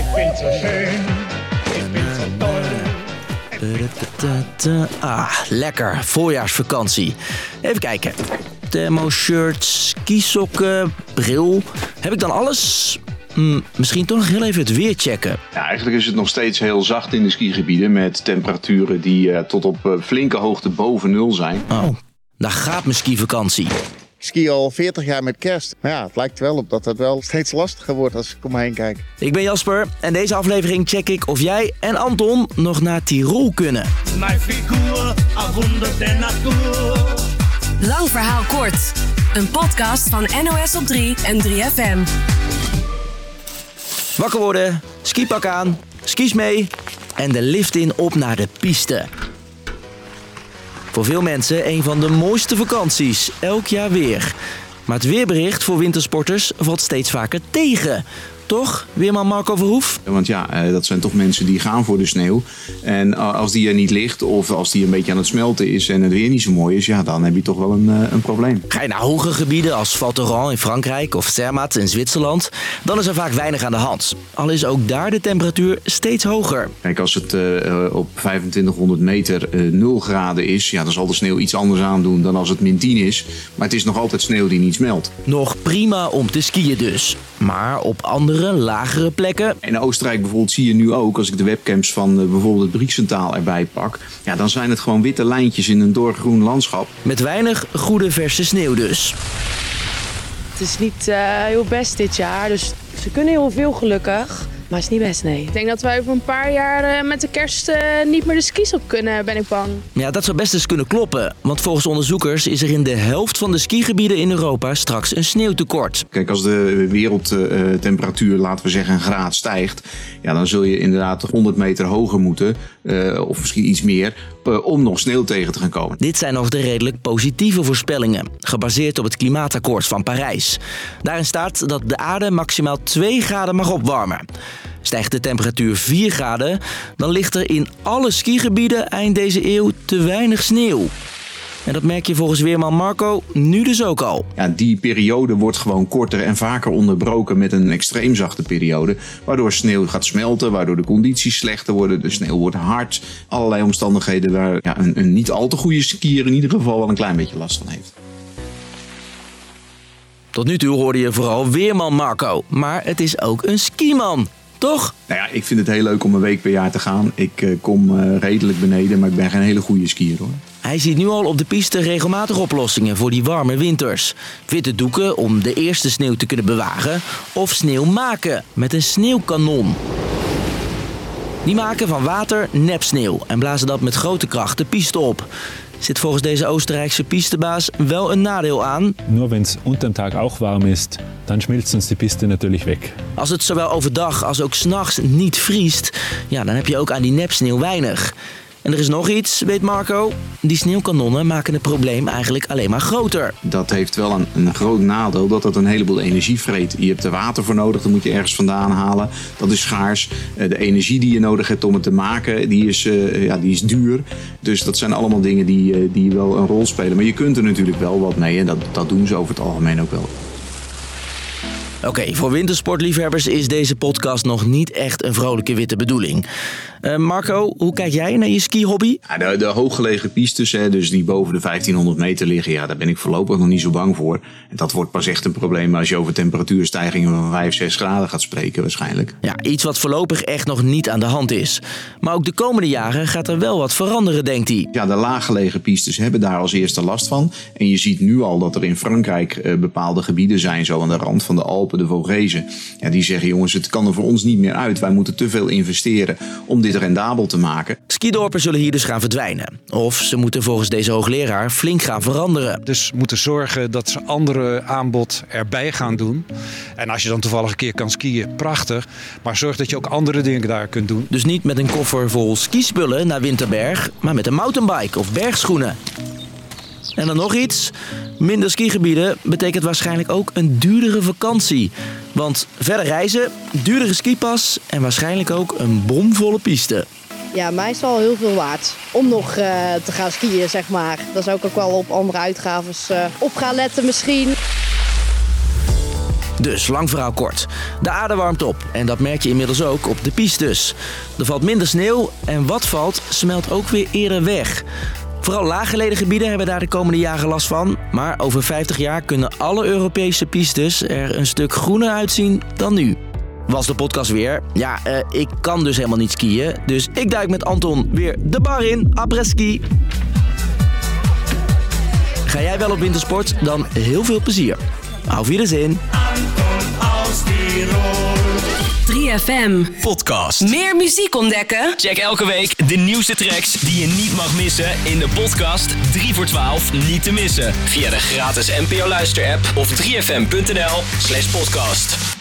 Ik ben zo schön, ik ben zo toll. Ah, lekker. Voorjaarsvakantie. Even kijken. Thermo-shirt, skisokken, bril. Heb ik dan alles? Hm, misschien toch nog heel even het weer checken. Ja, eigenlijk is het nog steeds heel zacht in de skigebieden met temperaturen die eh, tot op eh, flinke hoogte boven nul zijn. Oh, daar gaat mijn skivakantie. Ik ski al 40 jaar met kerst. Maar ja, het lijkt wel op dat het wel steeds lastiger wordt als ik om me heen kijk. Ik ben Jasper en deze aflevering check ik of jij en Anton nog naar Tirol kunnen. Mijn figuur, natuur. Lang verhaal kort. Een podcast van NOS op 3 en 3FM. Wakker worden, skipak aan, skis mee en de lift in op naar de piste. Voor veel mensen een van de mooiste vakanties, elk jaar weer. Maar het weerbericht voor wintersporters valt steeds vaker tegen. Toch, weerman Marco Verhoef? Want ja, eh, dat zijn toch mensen die gaan voor de sneeuw. En eh, als die er niet ligt of als die een beetje aan het smelten is en het weer niet zo mooi is, ja, dan heb je toch wel een, eh, een probleem. Ga je naar hoge gebieden als Val Thorens in Frankrijk of Zermatt in Zwitserland, dan is er vaak weinig aan de hand. Al is ook daar de temperatuur steeds hoger. Kijk, als het eh, op 2500 meter eh 0 graden is, ja, dan zal de sneeuw iets anders aandoen dan als het min 10 is. Maar het is nog altijd sneeuw die niet smelt. Nog prima om te skiën dus. Maar op andere, lagere plekken In Oostenrijk bijvoorbeeld zie je nu ook, als ik de webcams van eh, bijvoorbeeld het erbij pak, ja, dan zijn het gewoon witte lijntjes in een doorgroen landschap. met weinig goede verse sneeuw dus. Het is niet eh, heel best dit jaar, dus ze kunnen heel veel gelukkig. Maar het is niet best, nee. Ik denk dat wij over een paar jaar eh, met de kerst eh, niet meer de skis op kunnen, ben ik bang. Ja, dat zou best eens kunnen kloppen. Want volgens onderzoekers is er in de helft van de skigebieden in Europa straks een sneeuwtekort. Kijk, als de wereldtemperatuur, laten we zeggen, een graad stijgt, ja, dan zul je inderdaad 100 meter hoger moeten, eh, of misschien iets meer, eh, om nog sneeuw tegen te gaan komen. Dit zijn nog de redelijk positieve voorspellingen, gebaseerd op het klimaatakkoord van Parijs. Daarin staat dat de aarde maximaal 2 graden mag opwarmen. Stijgt de temperatuur 4 graden, dan ligt er in alle skigebieden eind deze eeuw te weinig sneeuw. En dat merk je volgens weerman Marco nu dus ook al. Ja, die periode wordt gewoon korter en vaker onderbroken met een extreem zachte periode. Waardoor sneeuw gaat smelten, waardoor de condities slechter worden. De sneeuw wordt hard. Allerlei omstandigheden waar ja, een, een niet al te goede skier in ieder geval wel een klein beetje last van heeft. Tot nu toe hoorde je vooral weerman Marco, maar het is ook een skiman, toch? Nou ja, ik vind het heel leuk om een week per jaar te gaan. Ik eh, kom eh, redelijk beneden, maar ik ben geen hele goede skier hoor. Hij ziet nu al op de piste regelmatig oplossingen voor die warme winters. Witte doeken om de eerste sneeuw te kunnen bewaren of sneeuw maken met een sneeuwkanon. Die maken van water nepsneeuw en blazen dat met grote kracht de piste op. Zit volgens deze Oostenrijkse pistebaas wel een nadeel aan. Nur wenn es unterm Tag auch warm ist, dann schmilzt uns die Piste natürlich weg. Als het zowel overdag als ook s'nachts niet vriest, ja, dan heb je ook aan die nepsneeuw weinig. En er is nog iets, weet Marco. Die sneeuwkanonnen maken het probleem eigenlijk alleen maar groter. Dat heeft wel een, een groot nadeel dat het een heleboel energie vreet. Je hebt er water voor nodig, dat moet je ergens vandaan halen. Dat is schaars. Eh, De energie die je nodig hebt om het te maken, die is, eh, ja, die is duur. Dus dat zijn allemaal dingen die, eh, die wel een rol spelen. Maar je kunt er natuurlijk wel wat mee en dat, dat doen ze over het algemeen ook wel. Oké, voor wintersportliefhebbers is deze podcast nog niet echt een vrolijke witte bedoeling. Eh, Marco, hoe kijk jij naar je skihobby? Ja, de, de hooggelegen pistes, hè, dus die boven de 1500 meter liggen, ja, daar ben ik voorlopig nog niet zo bang voor. En dat wordt pas echt een probleem als je over temperatuurstijgingen van 5, 6 graden gaat spreken waarschijnlijk. Ja, iets wat voorlopig echt nog niet aan de hand is. Maar ook de komende jaren gaat er wel wat veranderen, denkt hij. Ja, de laaggelegen pistes hebben daar als eerste last van. En je ziet nu al dat er in Frankrijk eh, bepaalde gebieden zijn, zo aan de rand van de Alpen, de Vogezen. Ja, die zeggen, jongens, het kan er voor ons niet meer uit. Wij moeten te veel investeren om dit rendabel te maken. Skidorpen zullen hier dus gaan verdwijnen. Of ze moeten volgens deze hoogleraar flink gaan veranderen. Dus moeten zorgen dat ze andere aanbod erbij gaan doen. En als je dan toevallig een keer kan skiën, prachtig. Maar zorg dat je ook andere dingen daar kunt doen. Dus niet met een koffer vol skispullen naar Winterberg, maar met een mountainbike of bergschoenen. En dan nog iets. Minder skigebieden betekent waarschijnlijk ook een duurdere vakantie. Want verder reizen, duurdere skipas en waarschijnlijk ook een bomvolle piste. Ja, mij is wel heel veel waard om nog eh, te gaan skiën, zeg maar. Dan zou ik ook wel op andere uitgaves eh, op gaan letten misschien. Dus, lang verhaal kort. De aarde warmt op en dat merk je inmiddels ook op de pistes. Er valt minder sneeuw en wat valt smelt ook weer eerder weg. Vooral laaggelegen gebieden hebben daar de komende jaren last van. Maar over 50 jaar kunnen alle Europese pistes er een stuk groener uitzien dan nu. Was de podcast weer. Ja, eh, ik kan dus helemaal niet skiën. Dus ik duik met Anton weer de bar in. Après ski. Ga jij wel op wintersport? Dan heel veel plezier. Auf Wiedersehen. Aus Tirol. 3FM. Podcast. Meer muziek ontdekken? Check elke week de nieuwste tracks die je niet mag missen in de podcast 3 voor 12 niet te missen. Via de gratis NPO Luister app of 3fm.nl slash podcast.